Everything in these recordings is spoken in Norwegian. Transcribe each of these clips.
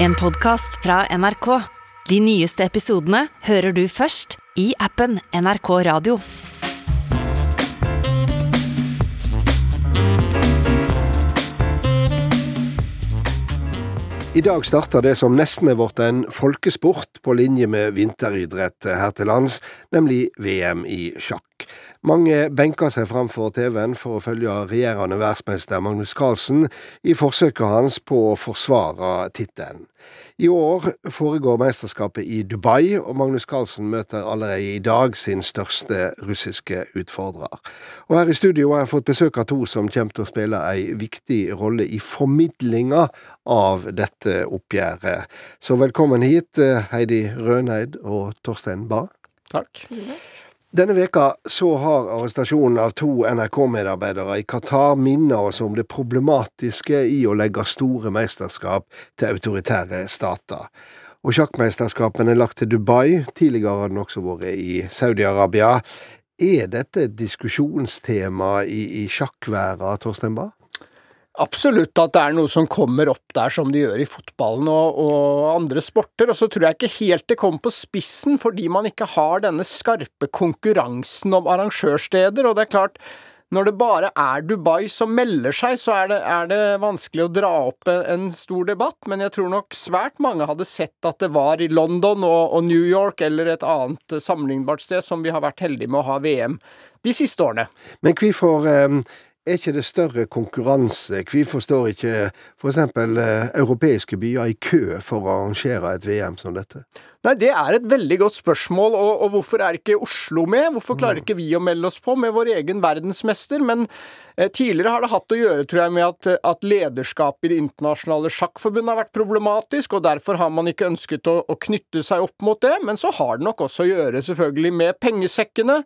En podkast fra NRK. De nyeste episodene hører du først i appen NRK Radio. I dag starter det som nesten er blitt en folkesport på linje med vinteridrett her til lands, nemlig VM i sjakk. Mange benker seg framfor TV-en for å følge regjerende verdensmester Magnus Carlsen i forsøket hans på å forsvare tittelen. I år foregår mesterskapet i Dubai, og Magnus Carlsen møter allerede i dag sin største russiske utfordrer. Og her i studio har jeg fått besøk av to som kommer til å spille ei viktig rolle i formidlinga av dette oppgjøret. Så velkommen hit, Heidi Røneid og Torstein Bae. Takk. Denne veka så har arrestasjonen av to NRK-medarbeidere i Qatar minnet oss om det problematiske i å legge store mesterskap til autoritære stater. Og sjakkmesterskapene er lagt til Dubai, tidligere har den også vært i Saudi-Arabia. Er dette et diskusjonstema i, i sjakkværa, Torstein Bae? Absolutt at det er noe som kommer opp der som de gjør i fotballen og, og, andre sporter. Og så tror jeg ikke helt det kommer på spissen fordi man ikke har denne skarpe konkurransen om arrangørsteder. Og det er klart, når det bare er Dubai som melder seg, så er det, er det vanskelig å dra opp en, stor debatt. Men jeg tror nok svært mange hadde sett at det var i London og, og New York eller et annet sammenlignbart sted som vi har vært heldige med å ha VM de siste årene. Men hvorfor um er ikke det større konkurranse? Hvorfor står ikke f.eks. Eh, europeiske byer i kø for å arrangere et VM som dette? Nei, Det er et veldig godt spørsmål, og, og hvorfor er ikke Oslo med? Hvorfor klarer mm. ikke vi å melde oss på med vår egen verdensmester? Men eh, tidligere har det hatt å gjøre, tror jeg, med at, at lederskapet i Det internasjonale sjakkforbundet har vært problematisk, og derfor har man ikke ønsket å, å knytte seg opp mot det. Men så har det nok også å gjøre selvfølgelig med pengesekkene.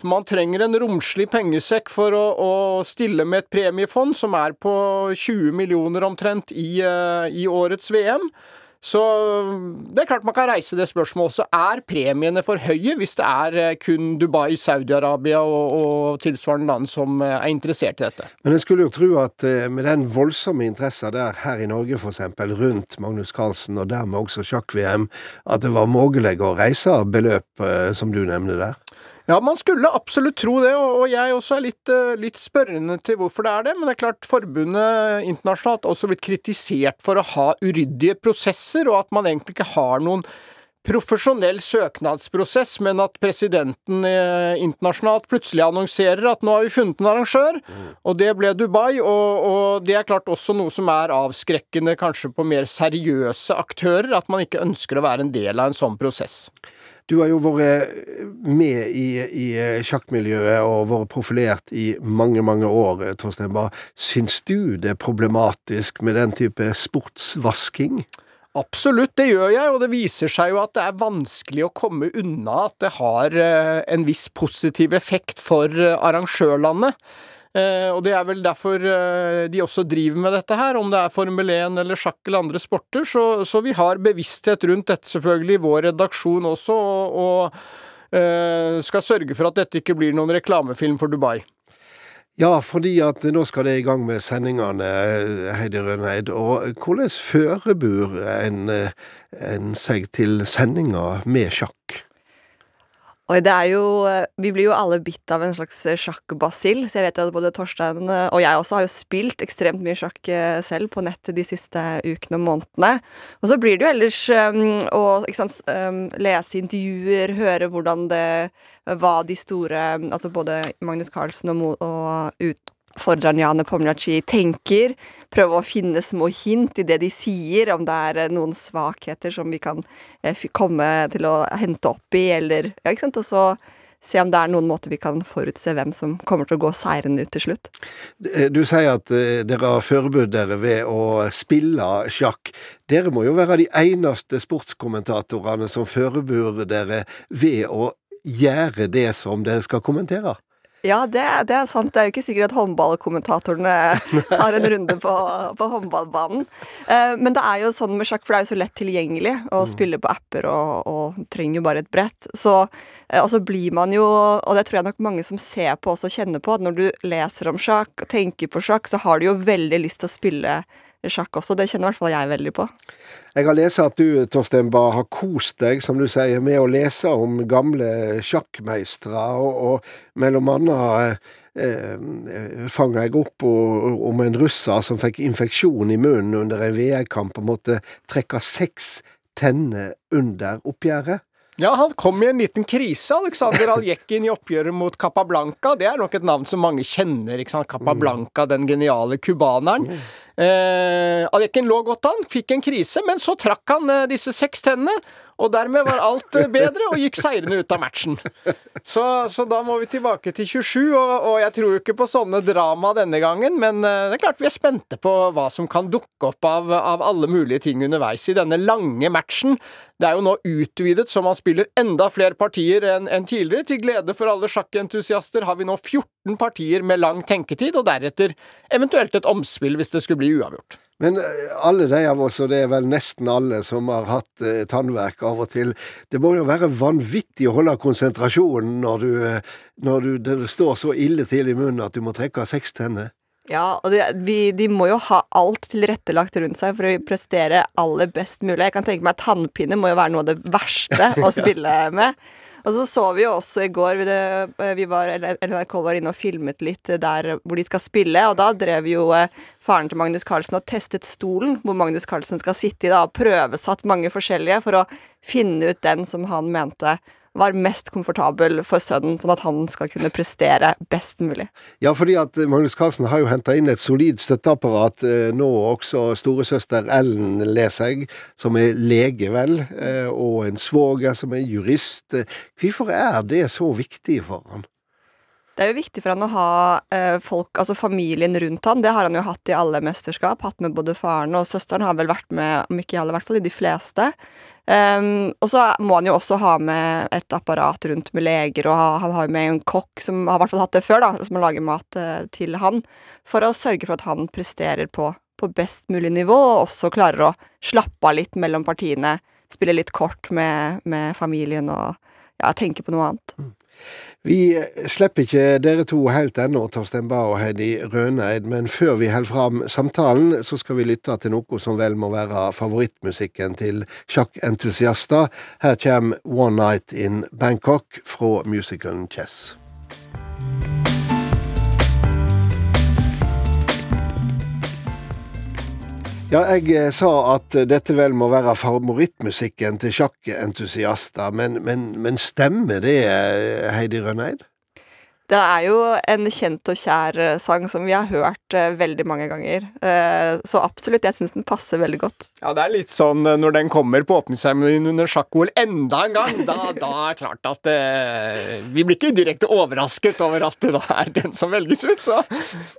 Så man trenger en romslig pengesekk for å, å, stille med et premiefond som er på 20 millioner omtrent i, uh, i, årets VM. Så det er klart man kan reise det spørsmålet også. Er premiene for høye hvis det er eh, kun Dubai, Saudi-Arabia og, og, tilsvarende land som eh, er interessert i dette? Men en skulle jo tro at med den voldsomme interessen der her i Norge f.eks. rundt Magnus Carlsen, og dermed også sjakk-VM, at det var mulig å reise beløp som du nevner der? Ja, man skulle absolutt tro det, og jeg også er litt, eh, litt, spørrende til hvorfor det er det. Men det er klart, forbundet internasjonalt har også blitt kritisert for å ha uryddige prosesser, og at man egentlig ikke har noen profesjonell søknadsprosess, men at presidenten eh, internasjonalt plutselig annonserer at nå har vi funnet en arrangør, mm. og det ble Dubai. Og, og, det er klart også noe som er avskrekkende kanskje på mer seriøse aktører, at man ikke ønsker å være en del av en sånn prosess. Du har jo vært med i, i sjakkmiljøet og vært profilert i mange, mange år, Torstein Bae. Syns du det er problematisk med den type sportsvasking? Absolutt, det gjør jeg, og det viser seg jo at det er vanskelig å komme unna at det har eh, en viss positiv effekt for eh, arrangørlandet. Eh, og det er vel derfor eh, de også driver med dette her, om det er Formel 1 eller sjakk eller andre sporter. Så, så vi har bevissthet rundt dette selvfølgelig i vår redaksjon også, og, og eh, skal sørge for at dette ikke blir noen reklamefilm for Dubai. Ja, fordi at nå skal det i gang med sendingene, Heidi Røneid. Og hvordan forbereder en, en seg til sendinger med sjakk? Og det er jo eh, Vi blir jo alle bitt av en slags eh, sjakkbasill, så jeg vet jo at både Torstein eh, og jeg også har jo spilt ekstremt mye sjakk selv på nettet de siste ukene og månedene. Og så blir det jo ellers um, å sant, um, lese intervjuer, høre hvordan det var de store Altså både Magnus Carlsen og, og utfordreren Jane Pomlaci tenker. Prøve å finne små hint i det de sier, om det er eh, noen svakheter som vi kan eh, komme til å hente opp i, eller ja, ikke sant, og så se om det er noen måte vi kan forutse hvem som kommer til å gå seirende ut til slutt. Eh, du sier at dere har forberedt dere ved å spille sjakk. Dere må jo være de eneste sportskommentatorene som forbereder dere ved å gjøre det som dere skal kommentere? Ja, det, det, er sant. Det er jo ikke sikkert at håndballkommentatorene tar en runde på, på håndballbanen. Eh, men det er jo sånn med sjakk, for det er jo så lett tilgjengelig å mm. spille på apper og, og trenger jo bare et brett. Så eh, altså blir man jo, og det tror jeg nok mange som ser på også kjenner på, at når du leser om sjakk og tenker på sjakk, så har du jo veldig lyst til å spille sjakk også. Det kjenner i hvert fall jeg veldig på. Jeg har lest at du, Torstein Bae, har kost deg, som du sier, med å lese om gamle sjakkmeistere, og, og mellom annet eh, fanga jeg opp om en russer som fikk infeksjon i munnen under en VR-kamp og måtte trekke seks tenner under oppgjøret. Ja, han kom i en liten krise, Alexander Aljekin, i oppgjøret mot Capablanca. Det er nok et navn som mange kjenner. ikke sant? Capablanca, den geniale cubaneren. Eh, Aljekin lå godt an, fikk en krise, men så trakk han eh, disse seks tennene. Og dermed var alt eh, bedre, og gikk seirende ut av matchen. Så, så, da må vi tilbake til 27, og, og, jeg tror jo ikke på sånne drama denne gangen, men eh, det er klart vi er spente på hva som kan dukke opp av, av alle mulige ting underveis i denne lange matchen. Det er jo nå utvidet så man spiller enda flere partier enn en tidligere. Til glede for alle sjakkentusiaster har vi nå 14 partier med lang tenketid, og deretter eventuelt et omspill hvis det skulle bli uavgjort. Men eh, alle de av oss, og det er vel nesten alle som har hatt eh, tannverk av og til, det må jo være vanvittig å holde konsentrasjonen når du, eh, når du, det står så ille til i munnen at du må trekke av seks tenner. Ja, og det, vi, de må jo ha alt tilrettelagt rundt seg for å prestere aller best mulig. Jeg kan tenke meg at Tannpine må jo være noe av det verste å spille med. Og så så vi jo også i går eh, vi var, NRK var inne og filmet litt der hvor de skal spille, og da drev jo eh, faren til Magnus Carlsen og testet stolen hvor Magnus Carlsen skal sitte i, da, og prøvesatt mange forskjellige for å finne ut den som han mente var mest komfortabel for sønnen, sånn at han skal kunne prestere best mulig. Ja, fordi at Magnus Carlsen har jo henta inn et solid støtteapparat. Eh, nå også storesøster Ellen Leseg, som er lege, vel, eh, og en svoger som er jurist. Hvorfor er det så viktig for han? Det er jo viktig for han å ha eh, folk, altså familien rundt han. Det har han jo hatt i alle mesterskap. Hatt med både faren og søsteren. Har vel vært med, om ikke i alle, i hvert fall i de fleste. Um, og så må han jo også ha med et apparat rundt med leger, og han har jo med en kokk som har hvert fall hatt det før, da, som lager mat uh, til han, for å sørge for at han presterer på, på, best mulig nivå, og også klarer å slappe av litt mellom partiene, spille litt kort med, med familien og ja, tenke på noe annet. Mm. Vi slipper ikke dere to helt ennå, Torstein Bae og Heidi Røneid, men før vi holder fram samtalen, så skal vi lytte til noe som vel må være favorittmusikken til sjakkentusiaster. Her kommer One Night in Bangkok fra musicalen Chess. Ja, jeg eh, sa at dette vel må være favorittmusikken til sjakkentusiaster, men, men, men stemmer det, eh, Heidi Rønneid? Det er jo en kjent og kjær eh, sang som vi har hørt uh, veldig mange ganger. Uh, så absolutt, jeg syns den passer veldig godt. Ja, det er litt sånn når den kommer på åpningsseremonien under sjakk-OL enda en gang, da, da er det klart at uh, Vi blir ikke direkte overrasket over at det da er den som velges ut, så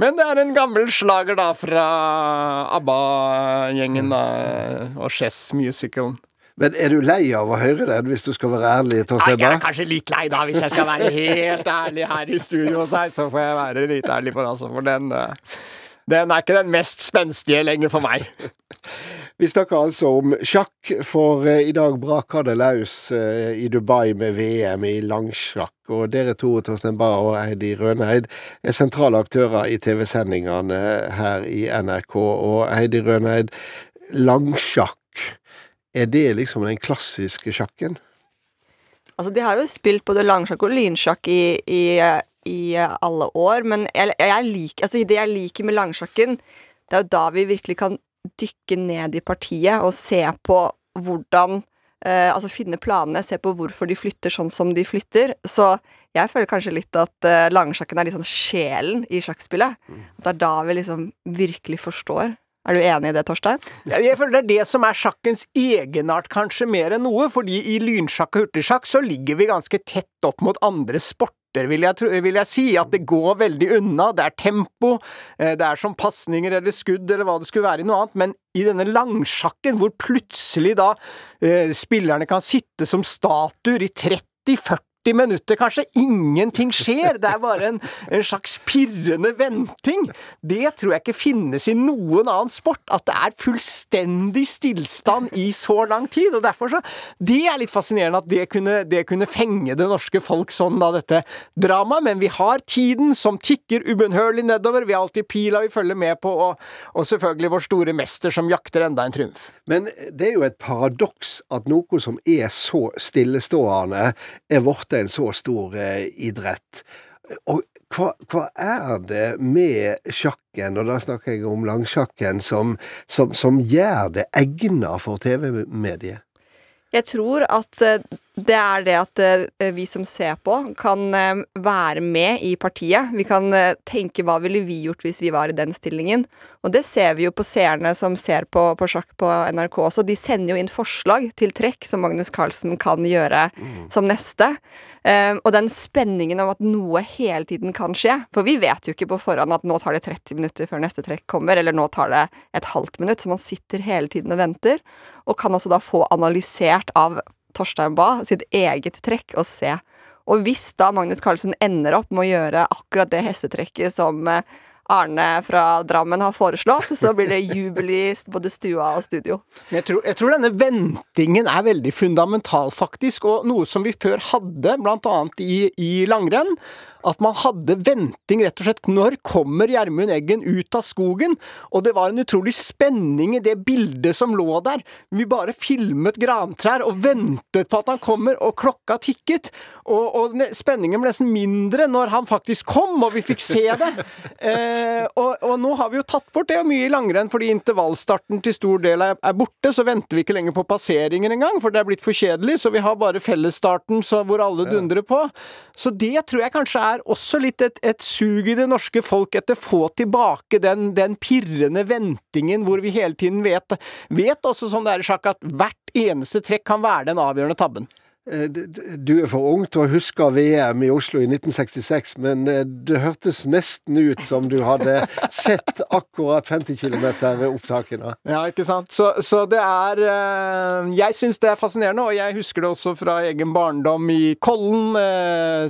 Men det er en gammel slager da fra ABBA-gjengen da, og Chess Musicalen. Men er du lei av å høre den, hvis du skal være ærlig? Torstein? Jeg er kanskje litt lei, da, hvis jeg skal være helt ærlig her i studio hos deg. Så får jeg være litt ærlig på det, altså. For den, eh, den er ikke den mest spenstige lenger for meg. Vi snakker altså om sjakk, for eh, i dag braker det løs eh, i Dubai med VM i langsjakk. Og dere to, Torstein Bae og Eidi Røneid, er sentrale aktører i TV-sendingene her i NRK. Og Heidi Røneid, langsjakk er det liksom den klassiske sjakken? Altså, de har jo spilt både langsjakk og lynsjakk i, i, i alle år, men jeg, jeg liker, altså, det jeg liker med langsjakken, det er jo da vi virkelig kan dykke ned i partiet og se på hvordan eh, Altså finne planene, se på hvorfor de flytter sånn som de flytter. Så jeg føler kanskje litt at eh, langsjakken er litt sånn sjelen i sjakkspillet. Mm. At det er da vi liksom virkelig forstår er du enig i det, Torstein? Jeg føler det er det som er sjakkens egenart, kanskje mer enn noe. fordi i lynsjakk og hurtigsjakk så ligger vi ganske tett opp mot andre sporter. Vil jeg, vil jeg, si. At det går veldig unna. Det er tempo. Eh, det er som pasninger eller skudd eller hva det skulle være i noe annet. Men i denne langsjakken, hvor plutselig da eh, spillerne kan sitte som statuer i 30-40 40 minutter kanskje, ingenting skjer. Det er bare en, en slags pirrende venting. Det tror jeg ikke finnes i noen annen sport. At det er fullstendig stillstand i så lang tid. og derfor så, Det er litt fascinerende at det kunne, det kunne fenge det norske folk sånn, da, dette dramaet. Men vi har tiden som tikker ubønnhørlig nedover. Vi har alltid pila vi følger med på, og, og selvfølgelig vår store mester som jakter enda en triumf. Men det er jo et paradoks at noe som er så stillestående, er blitt en så stor eh, idrett. Og hva, hva, er det med sjakken, og da snakker jeg om langsjakken, som, som, som gjør det egna for TV-mediet? Jeg tror at eh, det er det at eh, vi som ser på, kan eh, være med i partiet. Vi kan tenke hva ville vi gjort hvis vi var i den stillingen. Og det ser vi jo på seerne som ser på, på sjakk på NRK også. De sender jo inn forslag til trekk som Magnus Carlsen kan gjøre mm. som neste. og den spenningen om at noe hele tiden kan skje. For vi vet jo ikke på forhånd at nå tar det 30 minutter før neste trekk kommer, eller nå tar det et halvt minutt. Så man sitter hele tiden og venter og kan også da få analysert av Torstein Bae sitt eget trekk og se. Og hvis da Magnus Carlsen ender opp med å gjøre akkurat det hestetrekket som eh, Arne fra Drammen har foreslått, så blir det jubel i både stua og studio. Jeg tror, jeg tror, denne ventingen er veldig fundamental, faktisk, og noe som vi før hadde, bl.a. I, i langrenn at man hadde venting, rett og slett. Når kommer Gjermund Eggen ut av skogen? Og det var en utrolig spenning i det bildet som lå der. Vi bare filmet grantrær og ventet på at han kommer, og klokka tikket. Og, og spenningen ble nesten mindre når han faktisk kom, og vi fikk se det. Eh, og, og, nå har vi jo tatt bort det og mye i langrenn fordi intervallstarten til stor del er, er, borte. Så venter vi ikke lenger på passeringen engang, for det er blitt for kjedelig. Så vi har bare fellesstarten hvor alle dundrer på. Så det tror jeg kanskje er også litt et, et sug i det norske folk etter få tilbake den, den, pirrende ventingen hvor vi hele tiden vet Vet også som det er i sjakk, at hvert eneste trekk kan være den avgjørende tabben. Eh, du er for ung til å huske VM i Oslo i 1966, men eh, det hørtes nesten ut som du hadde sett akkurat 50 km opptakene. Ja, ikke sant. Så, så det er eh, Jeg syns det er fascinerende, og jeg husker det også fra egen barndom i Kollen,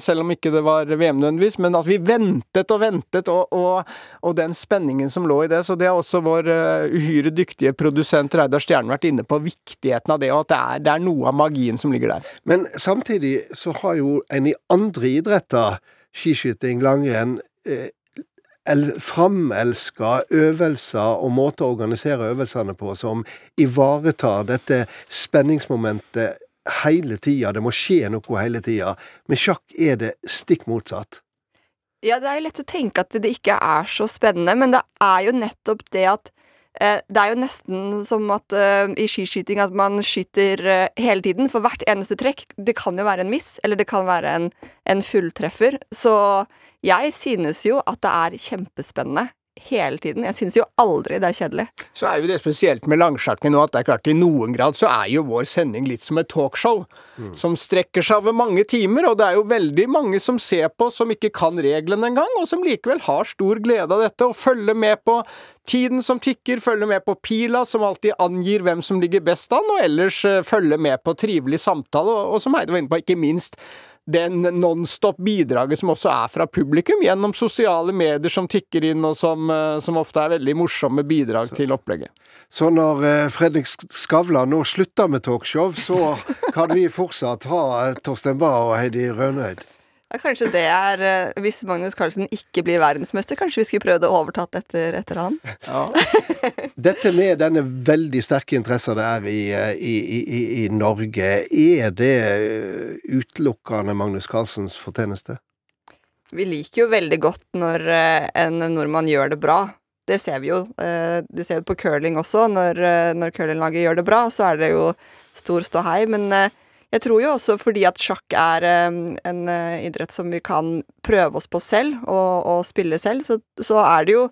selv om ikke det var VM nødvendigvis, men at vi ventet og ventet, og, og, og, den spenningen som lå i det. Så det har også vår uhyre dyktige produsent Reidar Stjerne vært inne på, viktigheten av det, og at det er, det er noe av magien som ligger der. Men samtidig så har jo en i andre idretter, skiskyting, langrenn, eh, framelska øvelser og måter å organisere øvelsene på som ivaretar dette spenningsmomentet hele tida. Det må skje noe hele tida. Med sjakk er det stikk motsatt. Ja, det er jo lett å tenke at det ikke er så spennende, men det er jo nettopp det at det er jo nesten som at uh, i skiskyting at man skyter uh, hele tiden. For hvert eneste trekk Det kan jo være en miss, eller det kan være en, en fulltreffer. Så jeg synes jo at det er kjempespennende hele tiden. Jeg syns jo aldri det er kjedelig. Så er jo det spesielt med langsjakken nå at det er klart i noen grad så er jo vår sending litt som et talkshow. Mm. Som strekker seg over mange timer, og det er jo veldig mange som ser på som ikke kan reglene engang, og som likevel har stor glede av dette og følger med på tiden som tikker, følger med på pila som alltid angir hvem som ligger best an, og ellers eh, følger med på trivelig samtale, og, og som Heide var inne på, ikke minst den nonstop bidraget som også er fra publikum, gjennom sosiale medier som tikker inn, og som, eh, som ofte er veldig morsomme bidrag så, til opplegget. Så når eh, Fredrik Skavlan nå slutter med talkshow, så kan vi fortsatt ha Torstein Bae og Heidi Rønøyd? Ja, kanskje det er eh, Hvis Magnus Carlsen ikke blir verdensmester, kanskje vi skulle prøvd å overtatt etter, etter han? Ja. Dette med denne veldig sterke interessen det er i, eh, i, i, i Norge, er det eh, utelukkende Magnus Carlsens fortjeneste? Vi liker jo veldig godt når en nordmann gjør det bra. Det ser vi jo. Det ser vi på curling også. Når, når curlinglaget gjør det bra, så er det jo stor ståhei. Men jeg tror jo også fordi at sjakk er um, en uh, idrett som vi kan prøve oss på selv, og, og spille selv, så, så, er det jo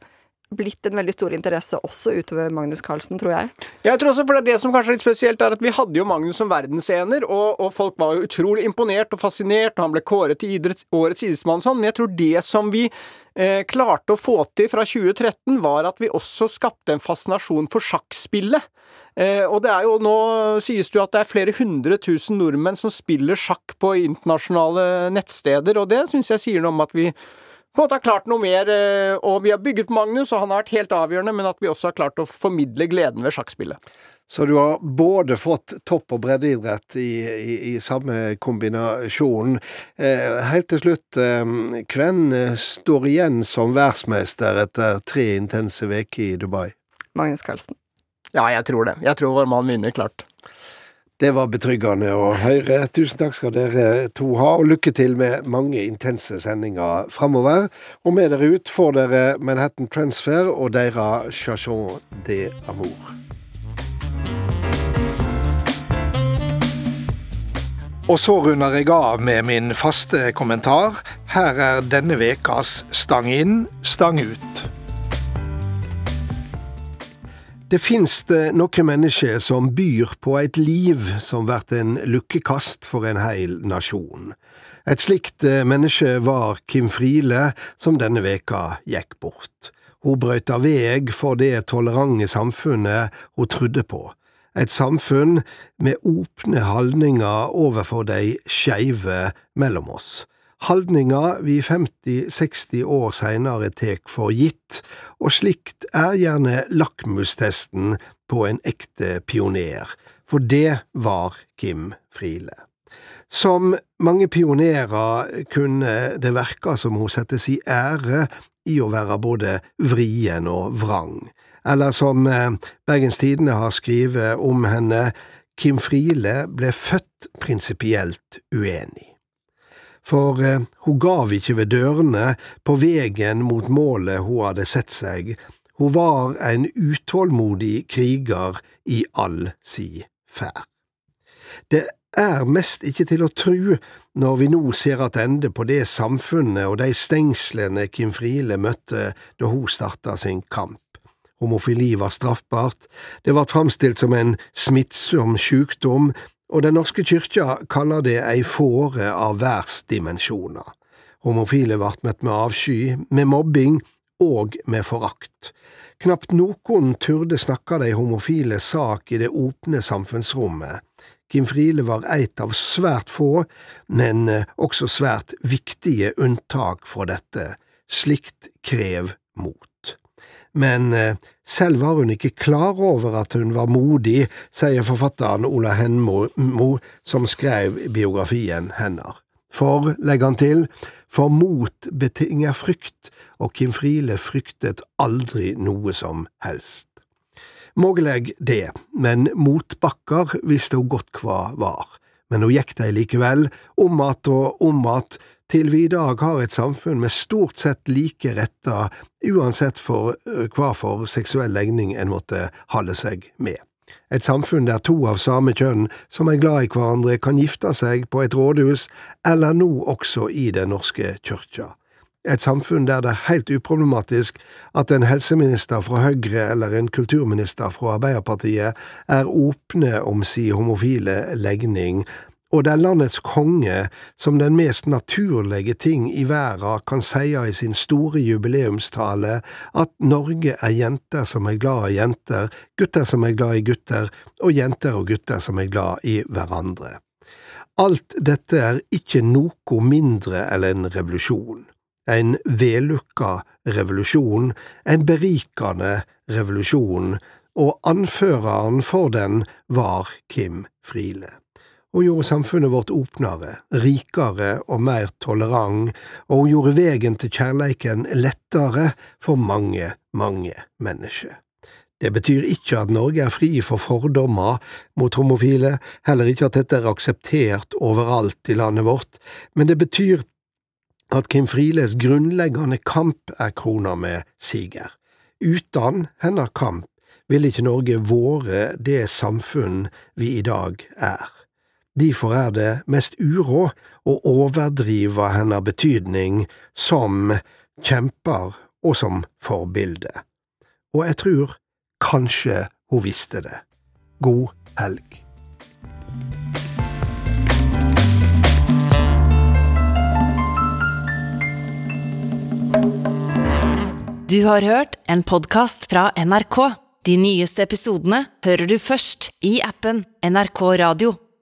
blitt en veldig stor interesse også utover Magnus Carlsen, tror jeg. Jeg tror også, for det, er det som kanskje er litt spesielt, er at vi hadde jo Magnus som verdensener, og, og folk var jo utrolig imponert og fascinert, og han ble kåret til idretts, årets idrettsmann sånn, men jeg tror det som vi eh, klarte å få til fra 2013, var at vi også skapte en fascinasjon for sjakkspillet. Eh, og det er jo nå sies det jo at det er flere hundre tusen nordmenn som spiller sjakk på internasjonale nettsteder, og det syns jeg sier noe om at vi på en måte har klart noe mer. Eh, og vi har bygget Magnus, og han har vært helt avgjørende, men at vi også har klart å formidle gleden ved sjakkspillet. Så du har både fått topp- og breddeidrett i, i, i samme kombinasjon. Eh, helt til slutt, eh, hvem står igjen som verdensmester etter tre intense uker i Dubai? Magnus Carlsen. Ja, jeg tror det. Jeg tror vår mann vinner, klart. Det var betryggende å høre. Tusen takk skal dere to ha, og lykke til med mange intense sendinger framover. Og med dere ut får dere Manhattan Transfer og deres Chachon de Amour. Og så runder jeg av med min faste kommentar. Her er denne vekas Stang inn, stang ut. Det finnes det noen mennesker som byr på et liv som blir en lukkekast for en hel nasjon. Et slikt eh, menneske var Kim Friele, som denne veka gikk bort. Hun brøyta veg for det tolerante samfunnet hun trodde på. Et samfunn med åpne holdninger overfor de skeive mellom oss. Haldninga vi 50–60 år seinere tek for gitt, og slikt er gjerne lakmustesten på en ekte pioner, for det var Kim Friele. Som mange pionerer kunne det verka som hun sette si ære i å være både vrien og vrang, eller som eh, Bergens Tidende har skrevet om henne, Kim Friele ble født prinsipielt uenig for eh, hun gav ikke ved dørene på vegen mot målet hun hadde sett seg, hun var en utålmodig kriger i all si ferd. Det er mest ikke til å tru når vi nå ser attende på det samfunnet og de stengslene Kim Friele møtte da hun starta sin kamp. Homofili var straffbart, det ble framstilt som en smittsom sykdom, og Den norske kyrkja kaller det ei fåre av værsdimensjoner. Homofile vart møtt med avsky, med mobbing og med forakt. Knapt noen turde snakke de homofile sak i det åpne samfunnsrommet. Kim Friele var eit av svært få, men også svært viktige unntak fra dette. Slikt krev mot men eh, selv var hun ikke klar over at hun var modig, sier forfatteren Ola Henmo, som skrev biografien hennes. For, legger han til, for mot betinger frykt, og Kim Friele fryktet aldri noe som helst. Mogleg det, men motbakker visste hun godt hva var. Men hun gikk dei likevel, om att og om att, til vi i dag har et samfunn med stort sett like retter, uansett for hva for seksuell legning en måtte holde seg med. Et samfunn der to av samme kjønn som er glad i hverandre, kan gifte seg på et rådhus, eller nå også i Den norske kyrkja. Et samfunn der det er helt uproblematisk at en helseminister fra Høyre eller en kulturminister fra Arbeiderpartiet er åpne om si homofile legning, og det er landets konge som den mest naturlige ting i verda kan seie i sin store jubileumstale at Norge er jenter som er glad i jenter, gutter som er glad i gutter, og jenter og gutter som er glad i hverandre. Alt dette er ikke noe mindre enn en revolusjon. En vellukka revolusjon, en berikende revolusjon, og anføreren for den var Kim Friele og gjorde samfunnet vårt åpnere, rikere og mer tolerant, og hun gjorde vegen til kjærleiken lettere for mange, mange mennesker. Det betyr ikke at Norge er fri for fordommer mot homofile, heller ikke at dette er akseptert overalt i landet vårt, men det betyr at Kim Frieles grunnleggende kamp er krona med siger. Uten hennes kamp ville ikke Norge vært det samfunn vi i dag er. Derfor er det mest uråd å overdrive hennes betydning som kjemper og som forbilde. Og jeg tror kanskje hun visste det. God helg. Du har hørt en podkast fra NRK. De nyeste episodene hører du først i appen NRK Radio.